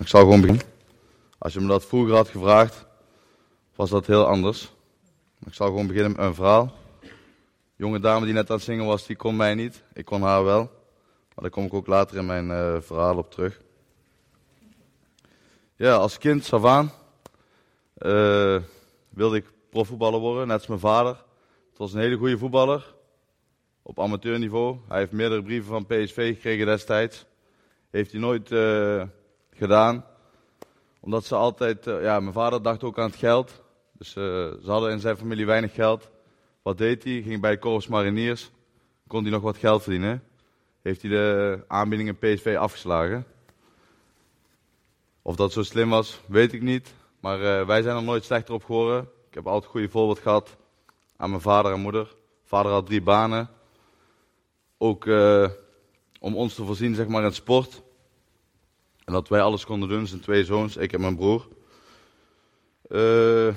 Ik zal gewoon beginnen. Als je me dat vroeger had gevraagd, was dat heel anders. Ik zal gewoon beginnen met een verhaal. De jonge dame die net aan het zingen was, die kon mij niet. Ik kon haar wel. Maar daar kom ik ook later in mijn uh, verhaal op terug. Ja, als kind, Savaan, uh, wilde ik profvoetballer worden, net als mijn vader. Het was een hele goede voetballer, op amateurniveau. Hij heeft meerdere brieven van PSV gekregen destijds. Heeft hij nooit uh, gedaan. Omdat ze altijd, uh, ja, mijn vader dacht ook aan het geld. Dus uh, ze hadden in zijn familie weinig geld. Wat deed hij? Ging bij de Corps Mariniers. Kon hij nog wat geld verdienen. Heeft hij de aanbiedingen PSV afgeslagen. Of dat zo slim was, weet ik niet. Maar uh, wij zijn er nooit slechter op geworden. Ik heb altijd een goede voorbeeld gehad aan mijn vader en moeder. Vader had drie banen. Ook om ons te voorzien zeg maar, in sport. Dat wij alles konden doen, zijn twee zoons, ik en mijn broer. Uh,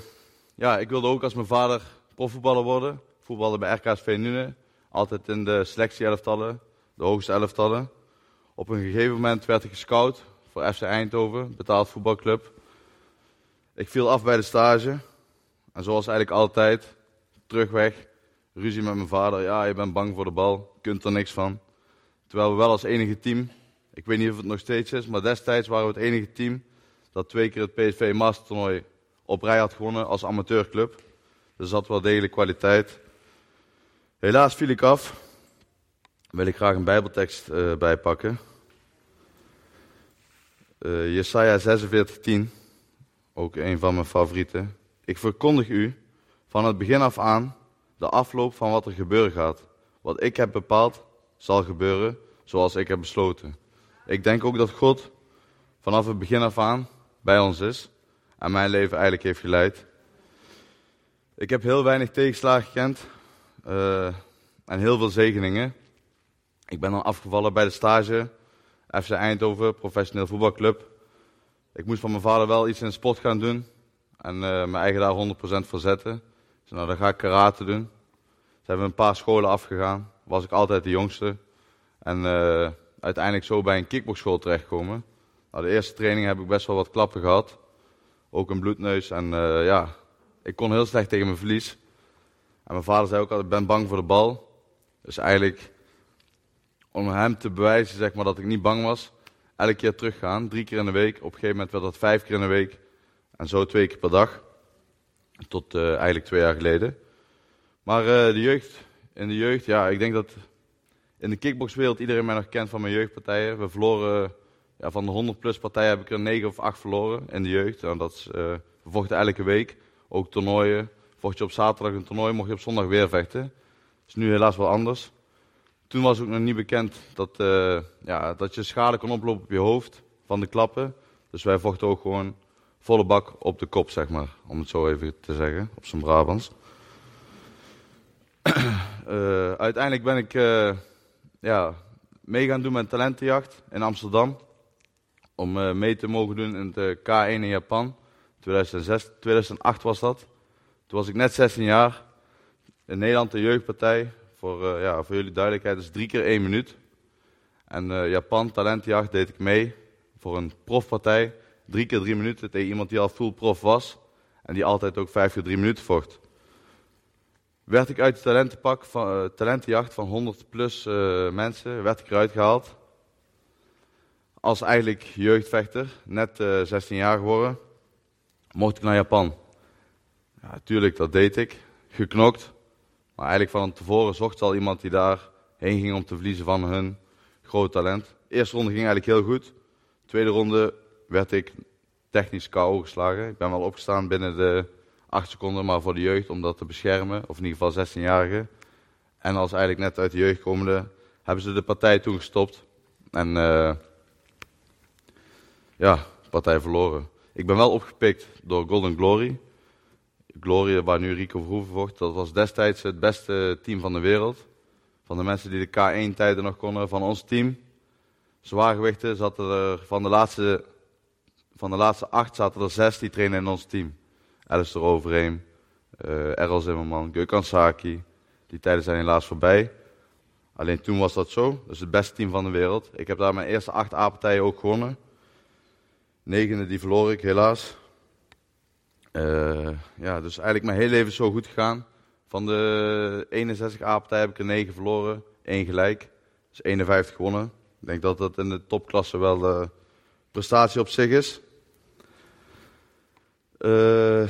ja, ik wilde ook als mijn vader profvoetballer worden. Voetballen bij RKSV Nune. Altijd in de selectie-elftallen, de hoogste elftallen. Op een gegeven moment werd ik gescout voor FC Eindhoven, betaald voetbalclub. Ik viel af bij de stage. En zoals eigenlijk altijd, terugweg, ruzie met mijn vader. Ja, je bent bang voor de bal, kunt er niks van. Terwijl we wel als enige team, ik weet niet of het nog steeds is, maar destijds waren we het enige team dat twee keer het PSV Master toernooi op rij had gewonnen als amateurclub. Dus dat wel degelijk kwaliteit. Helaas viel ik af. Wil ik graag een bijbeltekst uh, bijpakken. Uh, Jesaja 46:10, ook een van mijn favorieten. Ik verkondig u van het begin af aan de afloop van wat er gebeuren gaat. Wat ik heb bepaald zal gebeuren zoals ik heb besloten. Ik denk ook dat God vanaf het begin af aan bij ons is en mijn leven eigenlijk heeft geleid. Ik heb heel weinig tegenslagen gekend uh, en heel veel zegeningen. Ik ben dan afgevallen bij de stage, FC Eindhoven, professioneel voetbalclub. Ik moest van mijn vader wel iets in sport gaan doen en uh, mijn eigen daar 100% voor zetten. Dus nou, dan ga ik karate doen. Ze hebben een paar scholen afgegaan, was ik altijd de jongste. En uh, uiteindelijk zo bij een kickboxschool terechtkomen. Nou, de eerste training heb ik best wel wat klappen gehad. Ook een bloedneus. En uh, ja, ik kon heel slecht tegen mijn verlies. En mijn vader zei ook altijd, ik ben bang voor de bal. Dus eigenlijk, om hem te bewijzen zeg maar, dat ik niet bang was, elke keer teruggaan. Drie keer in de week. Op een gegeven moment werd dat vijf keer in de week. En zo twee keer per dag. Tot uh, eigenlijk twee jaar geleden. Maar uh, de jeugd, in de jeugd, ja, ik denk dat in de kickboxwereld iedereen mij nog kent van mijn jeugdpartijen. We verloren, ja, van de 100 plus partijen heb ik er 9 of 8 verloren in de jeugd. En dat is, uh, we vochten elke week, ook toernooien. Vocht je op zaterdag een toernooi, mocht je op zondag weer vechten. Dat is nu helaas wel anders. Toen was ook nog niet bekend dat, uh, ja, dat je schade kon oplopen op je hoofd van de klappen. Dus wij vochten ook gewoon volle bak op de kop, zeg maar. Om het zo even te zeggen, op zijn Brabants. uh, uiteindelijk ben ik ja, mee gaan doen met talentenjacht in Amsterdam. Om uh, mee te mogen doen in de K1 in Japan. 2006, 2008 was dat. Toen was ik net 16 jaar. In Nederland de jeugdpartij. Voor, ja, voor jullie duidelijkheid is drie keer één minuut. En Japan talentenjacht deed ik mee. Voor een profpartij. Drie keer drie minuten tegen iemand die al full prof was. En die altijd ook vijf keer drie minuten vocht werd ik uit de talentenpak van, uh, talentenjacht van 100 plus uh, mensen, werd ik eruit gehaald. Als eigenlijk jeugdvechter, net uh, 16 jaar geworden, mocht ik naar Japan. Ja, tuurlijk, dat deed ik. Geknokt. Maar eigenlijk van tevoren zocht al iemand die daar heen ging om te verliezen van hun groot talent. Eerste ronde ging eigenlijk heel goed. De tweede ronde werd ik technisch KO geslagen. Ik ben wel opgestaan binnen de 8 seconden, maar voor de jeugd om dat te beschermen, of in ieder geval 16-jarigen. En als eigenlijk net uit de jeugd komende, hebben ze de partij toen gestopt. En uh, ja, partij verloren. Ik ben wel opgepikt door Golden Glory. Glory, waar nu Rico Verhoeven vocht, dat was destijds het beste team van de wereld. Van de mensen die de K1-tijden nog konden van ons team. Zwaargewichten zaten er, van de laatste, van de laatste acht zaten er zes die trainen in ons team. Alistair Overeem, uh, Errol Zimmerman, Gökhan. Die tijden zijn helaas voorbij. Alleen toen was dat zo. Is het beste team van de wereld. Ik heb daar mijn eerste acht A-partijen ook gewonnen. Negende, die verloor ik helaas. Uh, ja, dus eigenlijk mijn hele leven zo goed gegaan. Van de 61 A-partijen heb ik er 9 verloren, 1 gelijk. Dus 51 gewonnen. Ik denk dat dat in de topklasse wel de prestatie op zich is. Uh,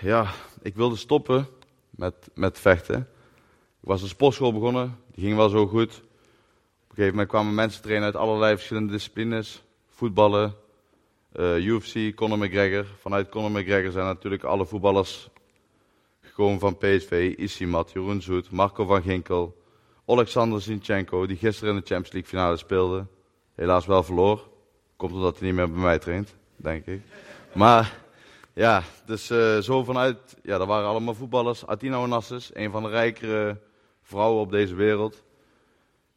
ja, ik wilde stoppen met, met vechten. Ik was een sportschool begonnen, die ging wel zo goed. Op een gegeven moment kwamen mensen trainen uit allerlei verschillende disciplines. Voetballen, eh, UFC, Conor McGregor. Vanuit Conor McGregor zijn natuurlijk alle voetballers gekomen van PSV. Isimat, Jeroen Zoet, Marco van Ginkel, Alexander Zinchenko, die gisteren in de Champions League finale speelde. Helaas wel verloor. Komt omdat hij niet meer bij mij traint, denk ik. Maar ja, dus uh, zo vanuit, ja, dat waren allemaal voetballers. Atina Onassis, een van de rijkere vrouwen op deze wereld.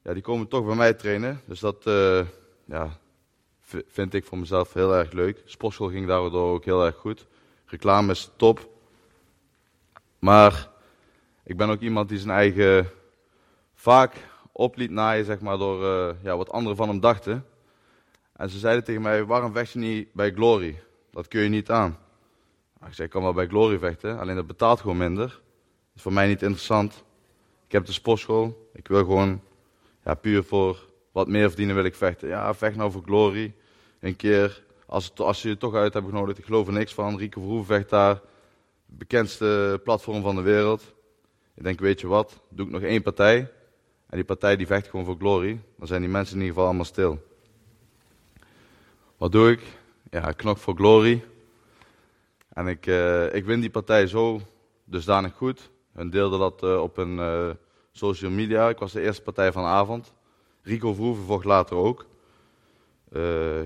Ja, die komen toch bij mij trainen. Dus dat, uh, ja, vind ik voor mezelf heel erg leuk. Sportschool ging daardoor ook heel erg goed. Reclame is top. Maar ik ben ook iemand die zijn eigen vaak op liet naaien, zeg maar, door uh, ja, wat anderen van hem dachten. En ze zeiden tegen mij, waarom vecht je niet bij Glory? Dat kun je niet aan. Ik zei, ik kan wel bij Glory vechten, alleen dat betaalt gewoon minder. Dat is voor mij niet interessant. Ik heb de sportschool, ik wil gewoon, ja, puur voor wat meer verdienen wil ik vechten. Ja, vecht nou voor Glory. Een keer, als, het, als je het toch uit hebt genodigd, ik geloof er niks van. Rieke Verhoeven vecht daar, bekendste platform van de wereld. Ik denk, weet je wat, doe ik nog één partij. En die partij die vecht gewoon voor Glory. Dan zijn die mensen in ieder geval allemaal stil. Wat doe ik? Ja, knok voor Glory. En ik, uh, ik win die partij zo dusdanig goed. Hun deelden dat uh, op hun uh, social media. Ik was de eerste partij van de avond. Rico Verhoeven vocht later ook.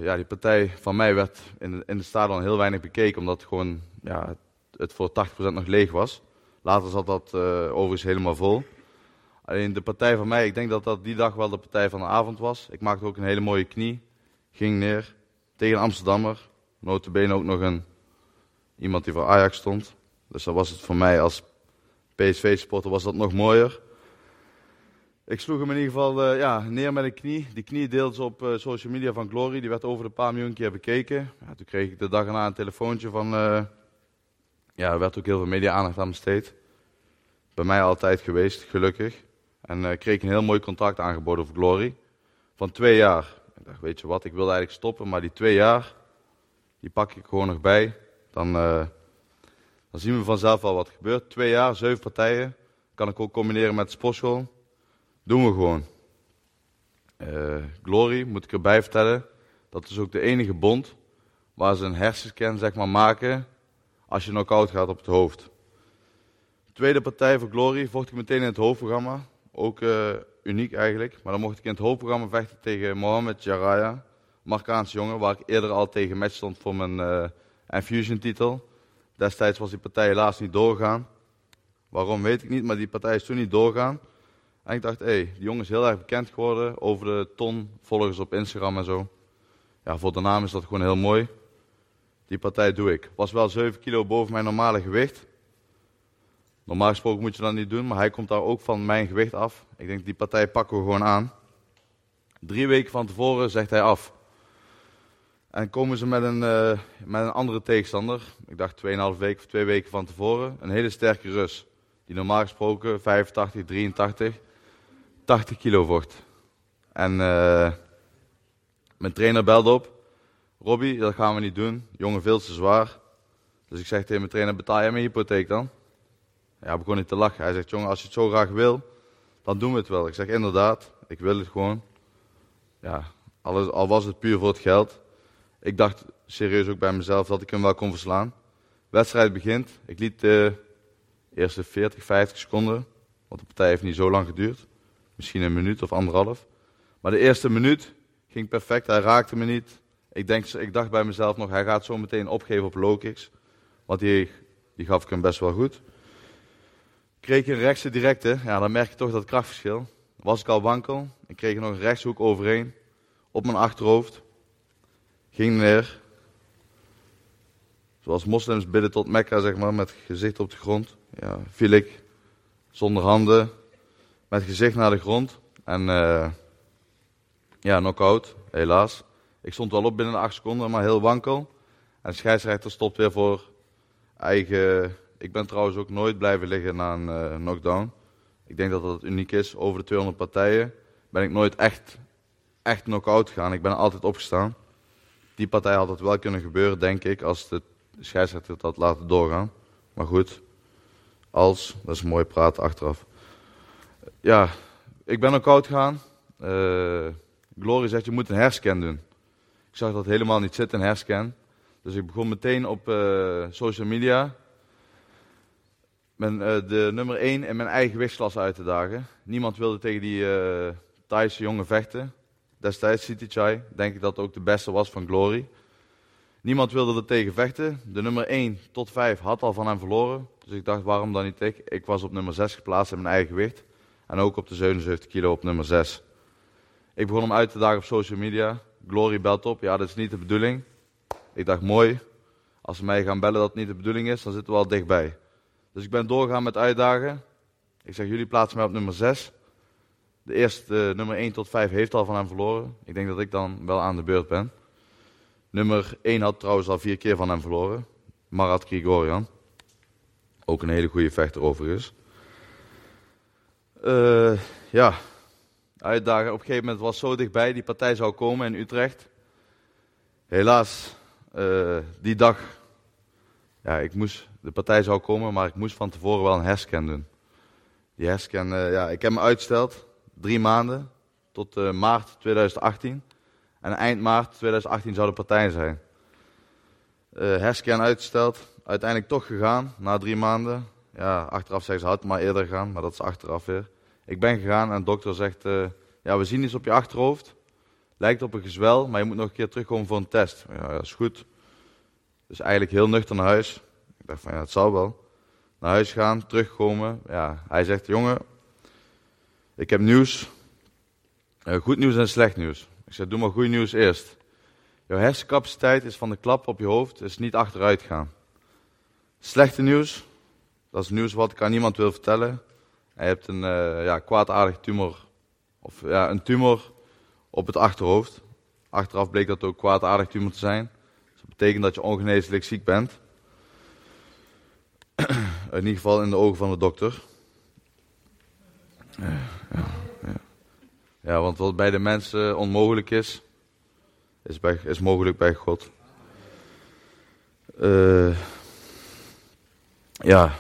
ja, die partij van mij werd in, in de stadion heel weinig bekeken, omdat het gewoon ja, het voor 80% nog leeg was. Later zat dat overigens helemaal vol. Alleen de partij van mij, ik denk dat dat die dag wel de partij van de avond was. Ik maakte ook een hele mooie knie. Ging neer tegen Amsterdammer. Notabene ook nog een Iemand die voor Ajax stond. Dus dat was het voor mij als PSV-supporter was dat nog mooier. Ik sloeg hem in ieder geval uh, ja, neer met een knie. Die knie deelde ze op uh, social media van Glory. Die werd over de paar miljoen keer bekeken. Ja, toen kreeg ik de dag erna een telefoontje van... Uh, ja, er werd ook heel veel media-aandacht aan besteed. Bij mij altijd geweest, gelukkig. En kreeg een heel mooi contract aangeboden voor Glory. Van twee jaar. Ik dacht, weet je wat, ik wilde eigenlijk stoppen. Maar die twee jaar, die pak ik gewoon nog bij. Dan, uh, dan zien we vanzelf al wat gebeurt. Twee jaar, zeven partijen. Kan ik ook combineren met sportschool. Doen we gewoon. Uh, Glory, moet ik erbij vertellen. Dat is ook de enige bond waar ze een hersenscan zeg maar, maken als je knock-out gaat op het hoofd. Tweede partij voor Glory vocht ik meteen in het hoofdprogramma. Ook uh, uniek eigenlijk. Maar dan mocht ik in het hoofdprogramma vechten tegen Mohamed Jaraya. Marokkaanse jongen, waar ik eerder al tegen match stond voor mijn en Fusion titel. Destijds was die partij helaas niet doorgegaan. Waarom weet ik niet, maar die partij is toen niet doorgaan. En ik dacht, hé, hey, die jongen is heel erg bekend geworden over de ton volgers op Instagram en zo. Ja, voor de naam is dat gewoon heel mooi. Die partij doe ik. Was wel 7 kilo boven mijn normale gewicht. Normaal gesproken moet je dat niet doen, maar hij komt daar ook van mijn gewicht af. Ik denk, die partij pakken we gewoon aan. Drie weken van tevoren zegt hij af. En komen ze met een, uh, met een andere tegenstander. Ik dacht 2,5 weken of twee weken van tevoren. Een hele sterke Rus. Die normaal gesproken 85, 83, 80 kilo vocht. En uh, mijn trainer belde op. Robbie, dat gaan we niet doen. Jongen, veel te zwaar. Dus ik zeg tegen mijn trainer, betaal jij mijn hypotheek dan? Ja, begon niet te lachen. Hij zegt, jongen, als je het zo graag wil, dan doen we het wel. Ik zeg, inderdaad, ik wil het gewoon. Ja, al was het puur voor het geld. Ik dacht serieus ook bij mezelf dat ik hem wel kon verslaan. Wedstrijd begint. Ik liet de eerste 40, 50 seconden. Want de partij heeft niet zo lang geduurd. Misschien een minuut of anderhalf. Maar de eerste minuut ging perfect. Hij raakte me niet. Ik, denk, ik dacht bij mezelf nog, hij gaat zo meteen opgeven op low kicks. Want die, die gaf ik hem best wel goed. Kreeg een rechtse directe. Ja, dan merk je toch dat krachtverschil. Was ik al wankel. Ik kreeg nog een rechtshoek overheen. Op mijn achterhoofd ging neer. Zoals moslims bidden tot Mekka, zeg maar, met gezicht op de grond. Ja, viel ik zonder handen, met gezicht naar de grond. En uh, ja, knock-out, helaas. Ik stond wel op binnen acht seconden, maar heel wankel. En de scheidsrechter stopt weer voor eigen... Ik ben trouwens ook nooit blijven liggen na een uh, knockdown. Ik denk dat dat uniek is. Over de 200 partijen ben ik nooit echt, echt knock-out gegaan. Ik ben altijd opgestaan. Die partij had het wel kunnen gebeuren, denk ik, als de scheidsrechter het had laten doorgaan. Maar goed, als, dat is mooi praten achteraf. Ja, ik ben knock-out gegaan. Uh, Glory zegt, je moet een herscan doen. Ik zag dat helemaal niet zitten, een herscan. Dus ik begon meteen op uh, social media mijn, uh, de nummer 1 in mijn eigen gewichtsklasse uit te dagen. Niemand wilde tegen die uh, Thaise jongen vechten. Destijds, City denk ik dat het ook de beste was van Glory. Niemand wilde er tegen vechten. De nummer 1 tot 5 had al van hem verloren. Dus ik dacht, waarom dan niet ik? Ik was op nummer 6 geplaatst in mijn eigen gewicht. En ook op de 77 kilo op nummer 6. Ik begon hem uit te dagen op social media. Glory belt op. Ja, dat is niet de bedoeling. Ik dacht, mooi. Als ze mij gaan bellen dat het niet de bedoeling is, dan zitten we al dichtbij. Dus ik ben doorgaan met uitdagen. Ik zeg, jullie plaatsen mij op nummer 6. De eerste, nummer 1 tot 5, heeft al van hem verloren. Ik denk dat ik dan wel aan de beurt ben. Nummer 1 had trouwens al vier keer van hem verloren. Marat Grigorian. Ook een hele goede vechter overigens. Uh, ja, uitdagen. Op een gegeven moment was zo dichtbij. Die partij zou komen in Utrecht. Helaas, uh, die dag. Ja, ik moest, de partij zou komen, maar ik moest van tevoren wel een herscan doen. Die herscan, ja, ik heb hem uitgesteld. Drie maanden. Tot uh, maart 2018. En eind maart 2018 zou de partij zijn. herscan uitgesteld. Uiteindelijk toch gegaan, na drie maanden. Ja, achteraf zeggen ze had maar eerder gaan, maar dat is achteraf weer. Ik ben gegaan en de dokter zegt, ja, we zien iets op je achterhoofd. Lijkt op een gezwel, maar je moet nog een keer terugkomen voor een test. Ja, dat is goed. Dus eigenlijk heel nuchter naar huis. Ik dacht van, ja, het zal wel. Naar huis gaan, terugkomen. Ja, hij zegt, jongen, ik heb nieuws. Uh, goed nieuws en slecht nieuws. Ik zeg, doe maar goed nieuws eerst. Jouw hersencapaciteit is van de klap op je hoofd, is niet achteruit gaan. Slechte nieuws, dat is nieuws wat ik aan niemand wil vertellen. Hij hebt een uh, ja, kwaadaardig tumor, of ja, een tumor op het achterhoofd. Achteraf bleek dat ook kwaadaardig tumor te zijn. Dus dat betekent dat je ongeneeslijk ziek bent. In ieder geval in de ogen van de dokter. Ja, ja, ja. want wat bij de mensen onmogelijk is, is, bij, is mogelijk bij God. Uh, ja,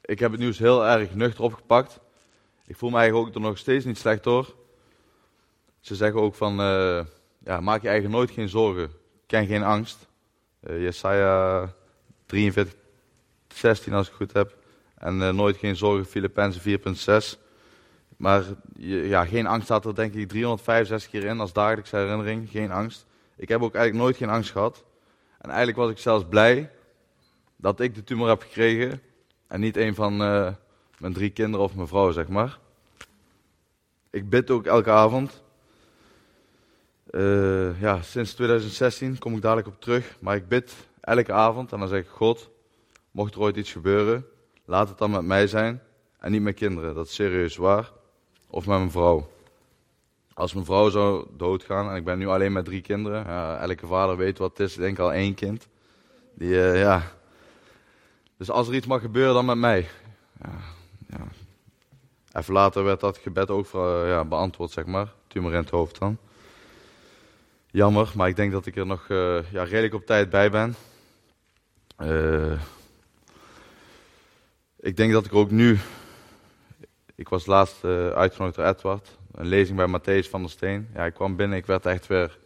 ik heb het nieuws heel erg nuchter opgepakt. Ik voel me eigenlijk ook er nog steeds niet slecht door. Ze zeggen ook van, uh, ja, maak je eigen nooit geen zorgen. Ken geen angst. Uh, Jesaja 43, 16 als ik het goed heb. En nooit geen zorgen, Filippenzen 4.6. Maar ja, geen angst staat er denk ik 365 keer in als dagelijkse herinnering. Geen angst. Ik heb ook eigenlijk nooit geen angst gehad. En eigenlijk was ik zelfs blij dat ik de tumor heb gekregen. En niet een van uh, mijn drie kinderen of mijn vrouw, zeg maar. Ik bid ook elke avond. Uh, ja, sinds 2016 kom ik dadelijk op terug. Maar ik bid elke avond en dan zeg ik: God, mocht er ooit iets gebeuren, laat het dan met mij zijn en niet met kinderen. Dat is serieus waar. Of met mijn vrouw. Als mijn vrouw zou doodgaan en ik ben nu alleen met drie kinderen. Elke vader weet wat het is. Ik denk al één kind. Die, uh, ja. Dus als er iets mag gebeuren, dan met mij. Ja, ja. Even later werd dat gebed ook voor, ja, beantwoord, zeg maar. Tumor in het hoofd dan jammer, maar ik denk dat ik er nog uh, ja, redelijk op tijd bij ben. Ik denk dat ik ook nu, ik was laatst uh, uitgenodigd door Edward, een lezing bij Matthäus van der Steen. Ja, ik kwam binnen, ik werd echt weer,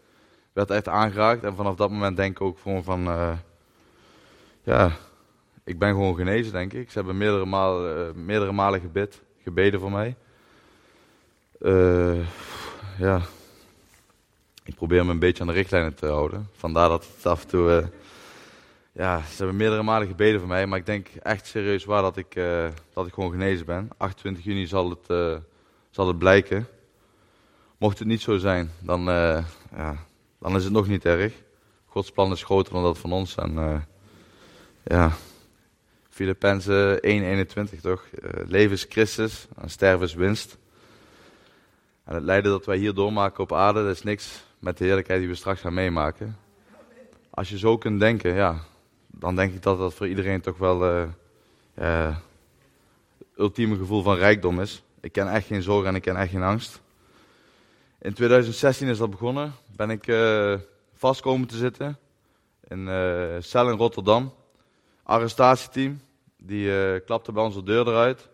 werd echt aangeraakt en vanaf dat moment denk ik ook gewoon van, ja, ik ben gewoon genezen denk ik. Ze hebben meerdere malen, meerdere malen gebid, gebeden voor mij. ja, ik probeer me een beetje aan de richtlijnen te houden. Vandaar dat het af en toe. Ja, ze hebben meerdere malen gebeden voor mij. Maar ik denk echt serieus waar dat ik, uh, dat ik gewoon genezen ben. 28 juni zal het, uh, zal het blijken. Mocht het niet zo zijn, dan, ja, dan is het nog niet erg. Gods plan is groter dan dat van ons. En ja, Filippenzen 1:21 toch? leven is Christus en sterven is winst. En het lijden dat wij hier doormaken op aarde, dat is niks met de heerlijkheid die we straks gaan meemaken. als je zo kunt denken, ja, dan denk ik dat dat voor iedereen toch wel uh, uh, ultieme gevoel van rijkdom is. Ik ken echt geen zorg en ik ken echt geen angst. In 2016 is dat begonnen. Ben ik uh, vast komen te zitten in uh, cel in Rotterdam. Arrestatieteam, die klapte bij onze deur eruit.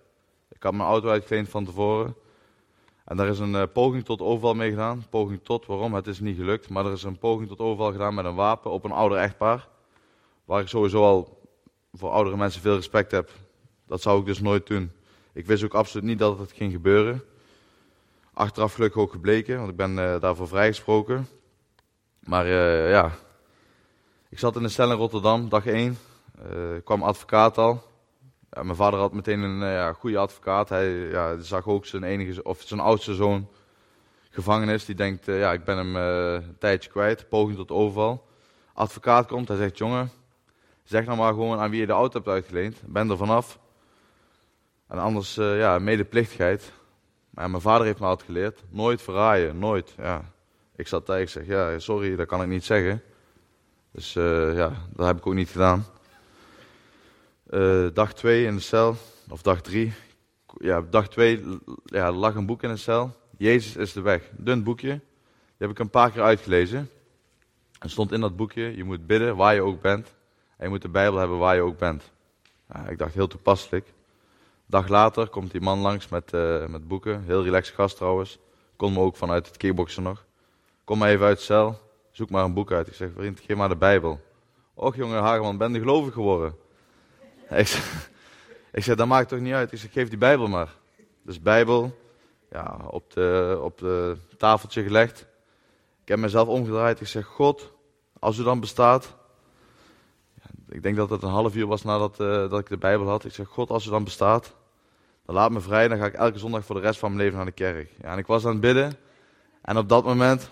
Ik had mijn auto uitgeleend van tevoren. En daar is een poging tot overval mee gedaan. Poging tot, waarom? Het is niet gelukt. Maar er is een poging tot overval gedaan met een wapen op een ouder echtpaar. Waar ik sowieso al voor oudere mensen veel respect heb. Dat zou ik dus nooit doen. Ik wist ook absoluut niet dat het ging gebeuren. Achteraf gelukkig ook gebleken, want ik ben uh, daarvoor vrijgesproken. Maar uh, ja, ik zat in de cel in Rotterdam, dag 1. kwam advocaat al. Ja, mijn vader had meteen een uh, ja, goede advocaat. Hij ja, zag ook zijn, enige, of zijn oudste zoon gevangenis. Die denkt, uh, ja, ik ben hem uh, een tijdje kwijt. Poging tot overval. Advocaat komt, hij zegt, jongen, zeg nou maar gewoon aan wie je de auto hebt uitgeleend. Ben er vanaf. En anders, ja, medeplichtigheid. Maar mijn vader heeft me altijd geleerd, nooit verraaien, nooit. Ja. Ik zat daar, ik zeg, ja, sorry, dat kan ik niet zeggen. Dus ja, dat heb ik ook niet gedaan. Uh, dag 2 in de cel, of dag 3. Ja, dag 2 ja, lag een boek in de cel. Jezus is de weg. Dun boekje. Die heb ik een paar keer uitgelezen. Er stond in dat boekje, je moet bidden waar je ook bent. En je moet de Bijbel hebben waar je ook bent. Ik dacht heel toepasselijk. Dag later komt die man langs met, uh, met boeken. Heel relaxed gast trouwens. Kon me ook vanuit het kickboksen nog. Kom maar even uit de cel. Zoek maar een boek uit. Ik zeg, vriend, geef maar de Bijbel. Och jongen Hageman, ben je gelovig geworden? Ik zeg, ik zeg, dat maakt toch niet uit. Ik zeg, geef die Bijbel maar. Dus Bijbel, ja, op de, op de tafeltje gelegd. Ik heb mezelf omgedraaid. Ik zeg, God, als u dan bestaat. Ik denk dat het een half uur was nadat uh, dat ik de Bijbel had. Ik zeg, God, als u dan bestaat, dan laat me vrij. Dan ga ik elke zondag voor de rest van mijn leven naar de kerk. Ja, en ik was aan het bidden. En op dat moment,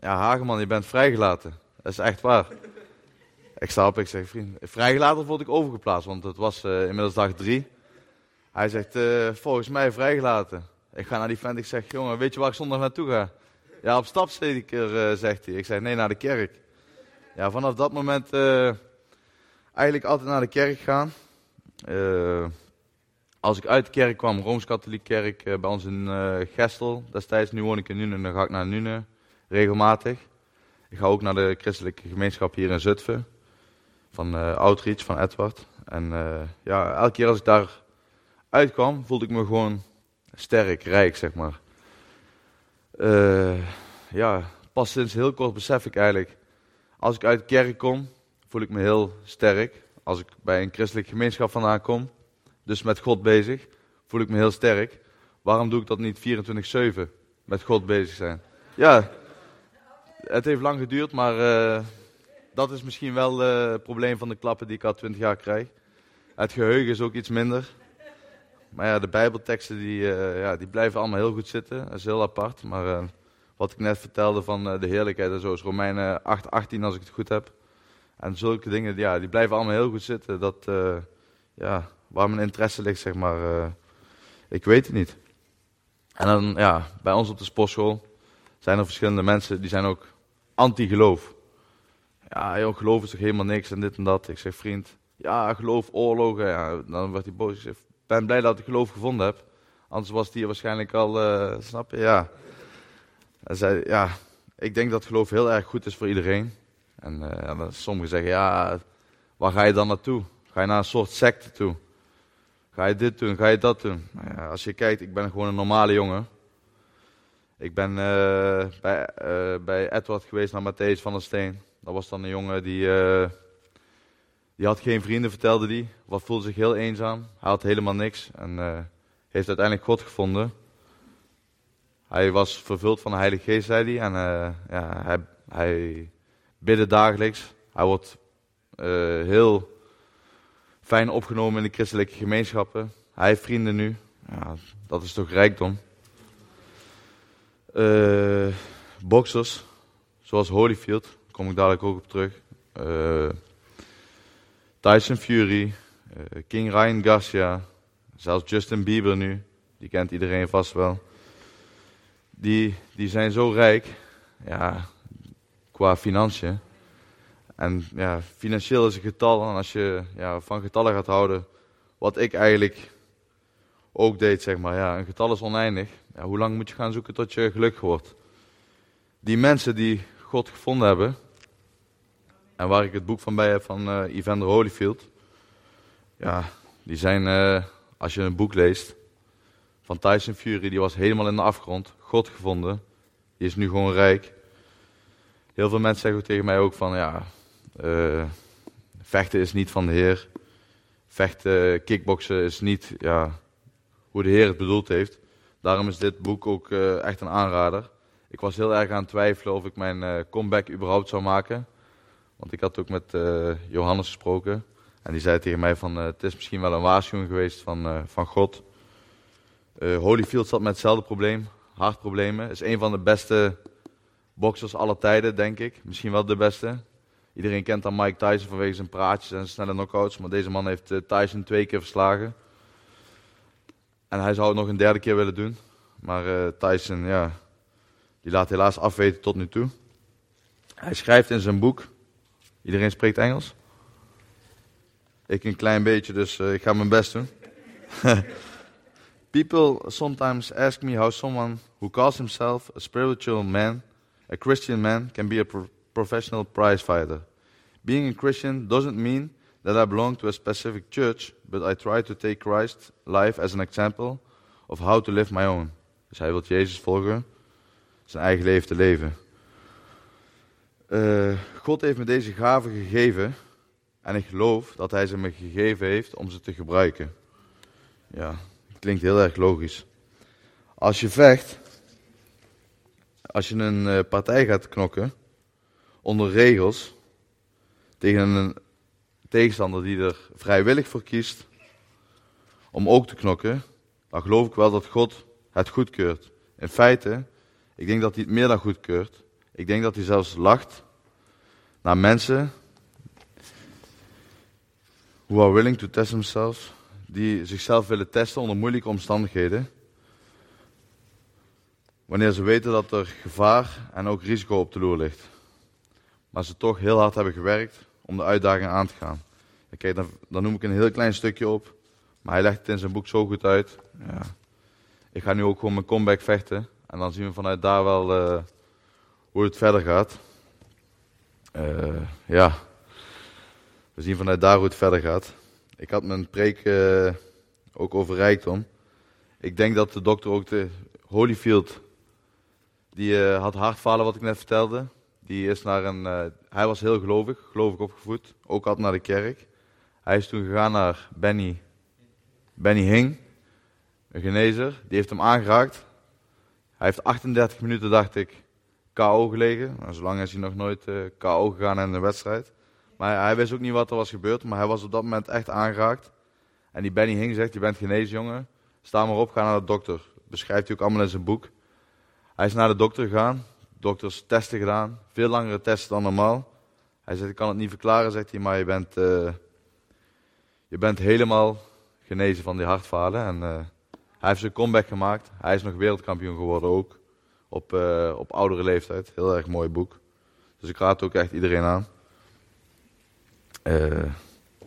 ja, Hageman, je bent vrijgelaten. Dat is echt waar. Ik sta op, ik zeg, vriend, vrijgelaten word ik overgeplaatst, want het was uh, inmiddels dag drie. Hij zegt, uh, volgens mij vrijgelaten. Ik ga naar die vent, ik zeg, jongen, weet je waar ik zondag naartoe ga? Ja, op uh, zegt hij. Ik zeg, nee, naar de kerk. Ja, vanaf dat moment eigenlijk altijd naar de kerk gaan. als ik uit de kerk kwam, Rooms-Katholiek kerk, bij ons in Gestel destijds, nu woon ik in Nune, dan ga ik naar Nune, regelmatig. Ik ga ook naar de christelijke gemeenschap hier in Zutphen van Outreach, van Edward. En ja, elke keer als ik daar uitkwam, voelde ik me gewoon sterk, rijk, zeg maar. Ja, pas sinds heel kort besef ik eigenlijk, als ik uit de kerk kom, voel ik me heel sterk. Als ik bij een christelijke gemeenschap vandaan kom, dus met God bezig, voel ik me heel sterk. Waarom doe ik dat niet 24-7 met God bezig zijn? Ja, het heeft lang geduurd, maar dat is misschien wel het probleem van de klappen die ik al twintig jaar krijg. Het geheugen is ook iets minder. Maar ja, de bijbelteksten die, uh, ja, die blijven allemaal heel goed zitten. Dat is heel apart. Maar wat ik net vertelde van de heerlijkheid en zo is Romeinen 8, 18 als ik het goed heb. En zulke dingen, ja, die blijven allemaal heel goed zitten. Dat, ja, waar mijn interesse ligt, zeg maar, ik weet het niet. En dan, ja, bij ons op de sportschool zijn er verschillende mensen, die zijn ook anti-geloof ja joh, geloof is toch helemaal niks en dit en dat. Ik zeg, vriend, ja, geloof, oorlogen. Ja, dan werd hij boos. Ik zeg, ben blij dat ik geloof gevonden heb. Anders was die waarschijnlijk al, uh, snap je, ja. Hij zei, ja, ik denk dat geloof heel erg goed is voor iedereen. En uh, sommigen zeggen, ja, waar ga je dan naartoe? Ga je naar een soort secte toe? Ga je dit doen? Ga je dat doen? Nou ja, als je kijkt, ik ben gewoon een normale jongen. Ik ben uh, bij, bij Edward geweest naar Matthäus van der Steen. Dat was dan een jongen die, die had geen vrienden, vertelde hij. Wat voelde zich heel eenzaam. Hij had helemaal niks en heeft uiteindelijk God gevonden. Hij was vervuld van de Heilige Geest, zei hij. En ja, hij, hij bidde dagelijks. Hij wordt heel fijn opgenomen in de christelijke gemeenschappen. Hij heeft vrienden nu. Ja, dat is toch rijkdom. boxers, zoals Holyfield, kom ik dadelijk ook op terug. Uh, Tyson Fury, uh, King Ryan Garcia, zelfs Justin Bieber nu, die kent iedereen vast wel. Die, die zijn zo rijk, ja, qua financiën. En ja, financieel is een getal. En als je ja, van getallen gaat houden, wat ik eigenlijk ook deed, zeg maar. Ja, een getal is oneindig. Ja, hoe lang moet je gaan zoeken tot je gelukkig wordt? Die mensen die God gevonden hebben, en waar ik het boek van bij heb van uh, Evander Holyfield, ja, die zijn, uh, als je een boek leest, van Tyson Fury, die was helemaal in de afgrond, God gevonden, die is nu gewoon rijk. Heel veel mensen zeggen tegen mij ook van, ja, uh, vechten is niet van de Heer. Vechten, kickboksen is niet ja, hoe de Heer het bedoeld heeft. Daarom is dit boek ook uh, echt een aanrader. Ik was heel erg aan het twijfelen of ik mijn uh, comeback überhaupt zou maken. Want ik had ook met Johannes gesproken. En die zei tegen mij van, het is misschien wel een waarschuwing geweest van, van God. Holyfield zat met hetzelfde probleem, hartproblemen. Is een van de beste boxers aller tijden, denk ik. Misschien wel de beste. Iedereen kent dan Mike Tyson vanwege zijn praatjes en zijn snelle knockouts. Maar deze man heeft uh, Tyson twee keer verslagen. En hij zou het nog een derde keer willen doen. Maar uh, Tyson, ja, die laat helaas afweten tot nu toe. Hij schrijft in zijn boek. Iedereen spreekt Engels? Ik een klein beetje, dus uh, ik ga mijn best doen. People sometimes ask me how someone who calls himself a spiritual man, a Christian man, can be a pro professional prize fighter. Being a Christian doesn't mean that I belong to a specific church, but I try to take Christ's life as an example of how to live my own. Dus hij wil Jezus volgen, zijn eigen leven te leven. Uh, God heeft me deze gaven gegeven en ik geloof dat hij ze me gegeven heeft om ze te gebruiken. Ja, klinkt heel erg logisch. Als je vecht, als je een uh, partij gaat knokken, onder regels tegen een tegenstander die er vrijwillig voor kiest om ook te knokken, dan geloof ik wel dat God het goedkeurt. In feite, ik denk dat hij het meer dan goedkeurt. Ik denk dat hij zelfs lacht naar mensen who are willing to test themselves, die zichzelf willen testen onder moeilijke omstandigheden. Wanneer ze weten dat er gevaar en ook risico op de loer ligt maar ze toch heel hard hebben gewerkt om de uitdaging aan te gaan. Kijk, dan, dan noem ik een heel klein stukje op, maar hij legt het in zijn boek zo goed uit. Ja. Ik ga nu ook gewoon mijn comeback vechten en dan zien we vanuit daar wel uh, hoe het verder gaat. Uh, ja, we zien vanuit daar hoe het verder gaat. Ik had mijn preek uh, ook over rijkdom. Ik denk dat de dokter ook de Holyfield, die had hartfalen wat ik net vertelde. Die is naar een, uh, hij was heel gelovig, gelovig opgevoed, ook altijd naar de kerk. Hij is toen gegaan naar Benny, Benny Hing, een genezer. Die heeft hem aangeraakt. Hij heeft 38 minuten, dacht ik, KO gelegen. Nou, zolang is hij nog nooit uh, KO gegaan in een wedstrijd. Maar hij, hij wist ook niet wat er was gebeurd, maar hij was op dat moment echt aangeraakt. En die Benny Hing zegt, je bent genezen jongen, sta maar op, ga naar de dokter. beschrijft hij ook allemaal in zijn boek. Hij is naar de dokter gegaan, dokters testen gedaan. Veel langere testen dan normaal. Hij zegt, ik kan het niet verklaren, zegt hij, maar je bent, uh, je bent helemaal genezen van die hartfalen. En uh, hij heeft zijn comeback gemaakt. Hij is nog wereldkampioen geworden ook. Op, uh, op oudere leeftijd. Heel erg mooi boek. Dus ik raad ook echt iedereen aan.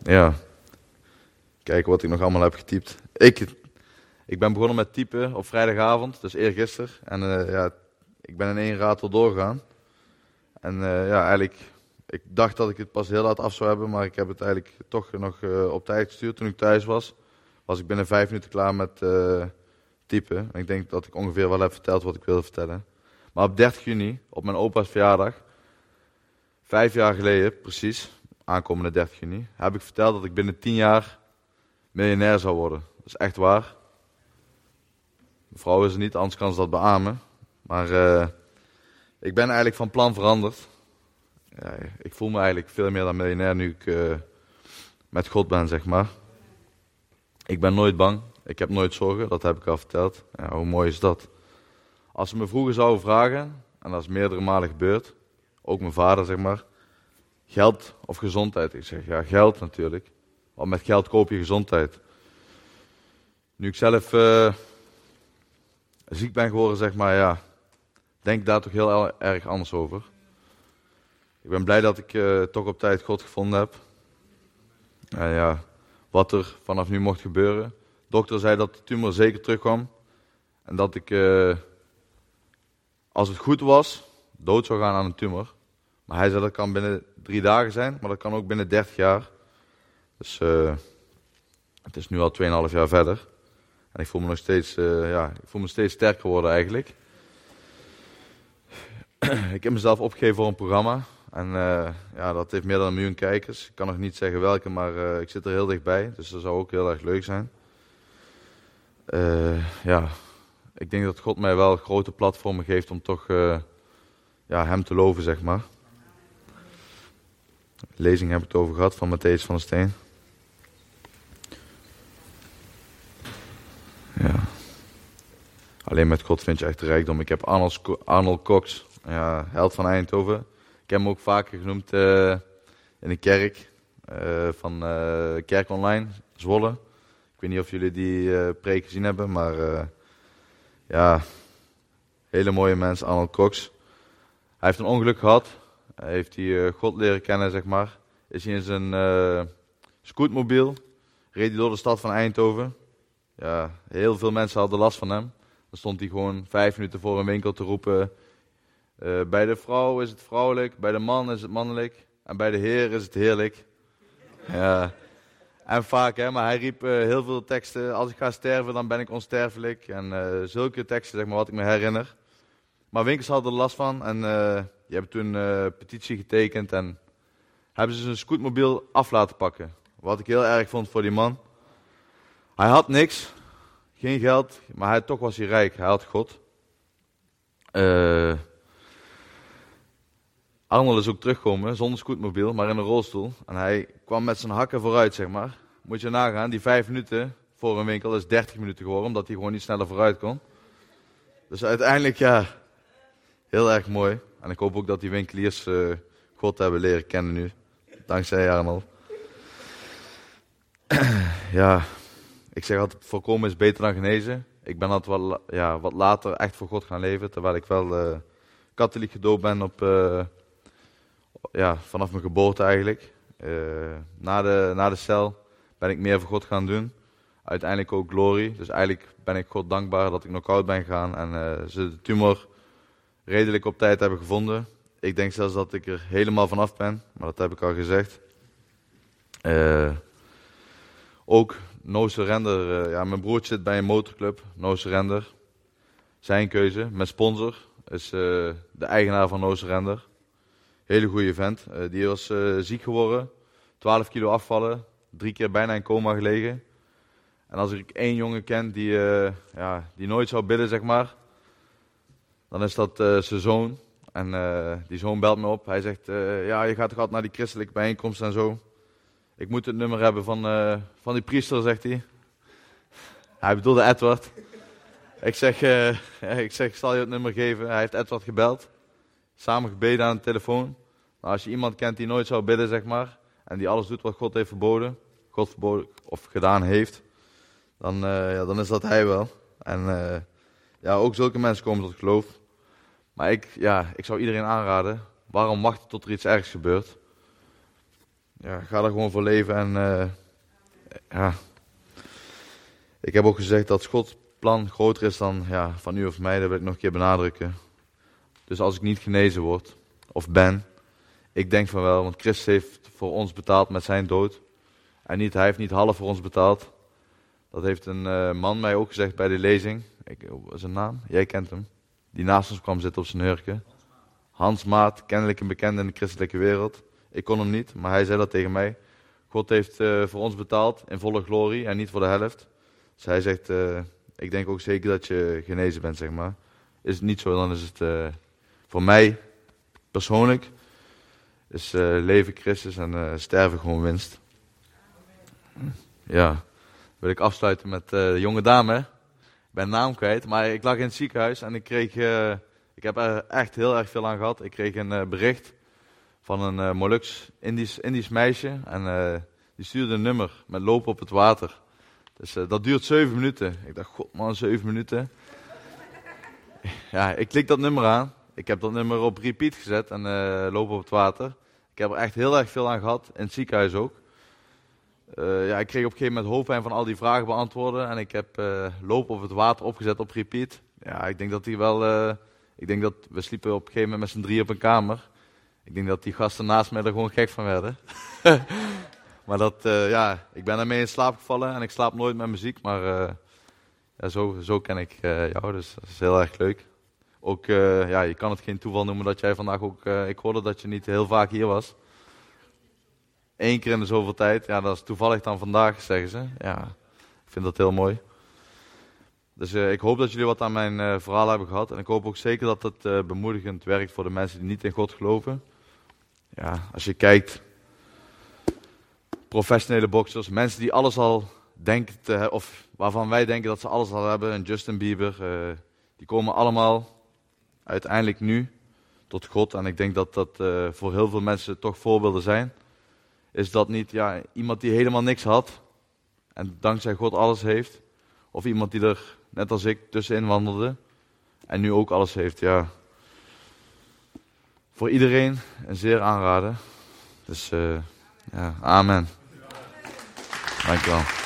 ja. Kijken wat ik nog allemaal heb getypt. Ik, ik ben begonnen met typen op vrijdagavond, dus eergisteren. En ja, ik ben in één ratel doorgegaan. En uh, ja, eigenlijk, ik dacht dat ik het pas heel laat af zou hebben, maar ik heb het eigenlijk toch nog uh, op tijd gestuurd. Toen ik thuis was, was ik binnen vijf minuten klaar met typen. En ik denk dat ik ongeveer wel heb verteld wat ik wilde vertellen. Maar op 30 juni, op mijn opa's verjaardag, vijf jaar geleden precies, aankomende 30 juni, heb ik verteld dat ik binnen 10 jaar miljonair zou worden. Dat is echt waar. Mevrouw is er niet, anders kan ze dat beamen. Maar uh, ik ben eigenlijk van plan veranderd. Ja, ik voel me eigenlijk veel meer dan miljonair nu ik uh, met God ben, zeg maar. Ik ben nooit bang. Ik heb nooit zorgen, dat heb ik al verteld. Ja, hoe mooi is dat? Als ze me vroeger zouden vragen, en dat is meerdere malen gebeurd, ook mijn vader, zeg maar, geld of gezondheid? Ik zeg, ja, geld natuurlijk. Want met geld koop je gezondheid. Nu ik zelf uh, ziek ben geworden, zeg maar, ja, denk daar toch heel erg anders over. Ik ben blij dat ik uh, toch op tijd God gevonden heb. En ja, wat er vanaf nu mocht gebeuren. De dokter zei dat de tumor zeker terugkwam. En dat ik, uh, als het goed was, dood zou gaan aan een tumor. Maar hij zei dat kan binnen drie dagen zijn, maar dat kan ook binnen 30 jaar. Dus uh, het is nu al 2,5 jaar verder. En ik voel me nog steeds, uh, ja, ik voel me steeds sterker worden eigenlijk. ik heb mezelf opgegeven voor een programma. En uh, ja, dat heeft meer dan een miljoen kijkers. Ik kan nog niet zeggen welke, maar ik zit er heel dichtbij. Dus dat zou ook heel erg leuk zijn. ja, ik denk dat God mij wel grote platformen geeft om toch ja, hem te loven, zeg maar. Lezing heb ik het over gehad van Matthäus van der Steen. Alleen met God vind je echt rijkdom. Ik heb Arnold, Cox, ja, held van Eindhoven. Ik heb hem ook vaker genoemd uh, in de kerk uh, van uh, Kerk Online, Zwolle. Ik weet niet of jullie die preek gezien hebben, maar ja, hele mooie mens, Arnold Cox. Hij heeft een ongeluk gehad. Hij heeft hij God leren kennen, zeg maar. Is hij in zijn scootmobiel, reed hij door de stad van Eindhoven. Ja, heel veel mensen hadden last van hem. Dan stond hij gewoon vijf minuten voor een winkel te roepen. Uh, bij de vrouw is het vrouwelijk, bij de man is het mannelijk. En bij de heer is het heerlijk. Ja. En vaak, hè, maar hij riep uh, heel veel teksten. Als ik ga sterven, dan ben ik onsterfelijk. En uh, zulke teksten, zeg maar, wat ik me herinner. Maar winkels hadden er last van. En die hebben toen een petitie getekend. En hebben ze zijn scootmobiel af laten pakken. Wat ik heel erg vond voor die man. Hij had niks, geen geld, maar hij, toch was hij rijk. Hij had God. Uh, Arnold is ook teruggekomen zonder scootmobiel, maar in een rolstoel. En hij kwam met zijn hakken vooruit, zeg maar. Moet je nagaan, die vijf minuten voor een winkel is 30 minuten geworden, omdat hij gewoon niet sneller vooruit kon. Dus uiteindelijk, ja, heel erg mooi. En ik hoop ook dat die winkeliers uh, God hebben leren kennen nu. Dankzij Arnold. ja, ik zeg altijd, voorkomen is beter dan genezen. Ik ben altijd wel, ja, wat later echt voor God gaan leven, terwijl ik wel uh, katholiek gedoopt ben op, uh, ja, vanaf mijn geboorte eigenlijk. Uh, na, de, na de cel ben ik meer voor God gaan doen. Uiteindelijk ook glory. Dus eigenlijk ben ik God dankbaar dat ik nog oud ben gegaan en ze de tumor redelijk op tijd hebben gevonden. Ik denk zelfs dat ik er helemaal vanaf ben, maar dat heb ik al gezegd. ook No Surrender. Uh, ja, mijn broertje zit bij een motorclub, No Surrender. Zijn keuze. Mijn sponsor is uh, de eigenaar van No Surrender. Hele goede vent. Uh, die was ziek geworden. 12 kilo afvallen. Drie keer bijna in coma gelegen. En als ik één jongen ken die, ja, die nooit zou bidden, zeg maar. Dan is dat zijn zoon. En die zoon belt me op. Hij zegt, ja, je gaat toch altijd naar die christelijke bijeenkomst en zo. Ik moet het nummer hebben van, uh, van die priester, zegt hij. Hij bedoelde Edward. Ik zeg, uh, ik zeg, zal je het nummer geven. Hij heeft Edward gebeld. Samen gebeden aan de telefoon. Nou, als je iemand kent die nooit zou bidden, zeg maar. En die alles doet wat God heeft verboden. God verboden of gedaan heeft. Dan, uh, ja, dan is dat hij wel. En ja, ook zulke mensen komen tot geloof. Maar ik, ja, ik zou iedereen aanraden. Waarom wachten tot er iets ergs gebeurt? Ja, ga er gewoon voor leven. En uh, ja, ik heb ook gezegd dat Gods plan groter is dan ja, van u of mij. Dat wil ik nog een keer benadrukken. Dus als ik niet genezen word, of ben, ik denk van wel, want Christus heeft voor ons betaald met zijn dood. En niet, hij heeft niet half voor ons betaald. Dat heeft een uh, man mij ook gezegd bij de lezing. Ik, is zijn naam? Jij kent hem. Die naast ons kwam zitten op zijn hurken. Hans Maat, kennelijk een bekende in de christelijke wereld. Ik kon hem niet, maar hij zei dat tegen mij. God heeft uh, voor ons betaald in volle glorie en niet voor de helft. Dus hij zegt, uh, ik denk ook zeker dat je genezen bent, zeg maar. Is het niet zo, dan is het uh, voor mij persoonlijk is leven Christus en sterven gewoon winst. Ja, wil ik afsluiten met de jonge dame. Ik ben naam kwijt, maar ik lag in het ziekenhuis en ik kreeg, ik heb er echt heel erg veel aan gehad. Ik kreeg een bericht van een uh, Molux Indisch, Indisch meisje. En uh, die stuurde een nummer met lopen op het water. Dus uh, dat duurt zeven minuten. Ik dacht, god man, zeven minuten. ja, ik klik dat nummer aan. Ik heb dat nummer op repeat gezet en lopen op het water. Ik heb er echt heel erg veel aan gehad, in het ziekenhuis ook. Ja, ik kreeg op een gegeven moment hoofdpijn van al die vragen beantwoorden. En ik heb lopen op het water opgezet op repeat. Ja, ik denk dat die wel... ik denk dat we sliepen op een gegeven moment met z'n drie op een kamer. Ik denk dat die gasten naast mij er gewoon gek van werden. maar dat, ja, ik ben ermee in slaap gevallen. En ik slaap nooit met muziek, maar ja, zo, zo ken ik uh, jou, dus dat is heel erg leuk. Ook, ja, je kan het geen toeval noemen dat jij vandaag ook, ik hoorde dat je niet heel vaak hier was. Eén keer in de zoveel tijd, ja, dat is toevallig dan vandaag, zeggen ze. Ja, ik vind dat heel mooi. Dus ik hoop dat jullie wat aan mijn verhaal hebben gehad. En ik hoop ook zeker dat het bemoedigend werkt voor de mensen die niet in God geloven. Ja, als je kijkt, professionele boxers, mensen die alles al denken te, of waarvan wij denken dat ze alles al hebben, en Justin Bieber, uh, die komen allemaal uiteindelijk nu tot God. En ik denk dat dat uh, voor heel veel mensen toch voorbeelden zijn. Is dat niet ja, iemand die helemaal niks had en dankzij God alles heeft, of iemand die er, net als ik, tussenin wandelde en nu ook alles heeft. Ja. Voor iedereen een zeer aanrader. Dus uh, ja, amen. Dankjewel.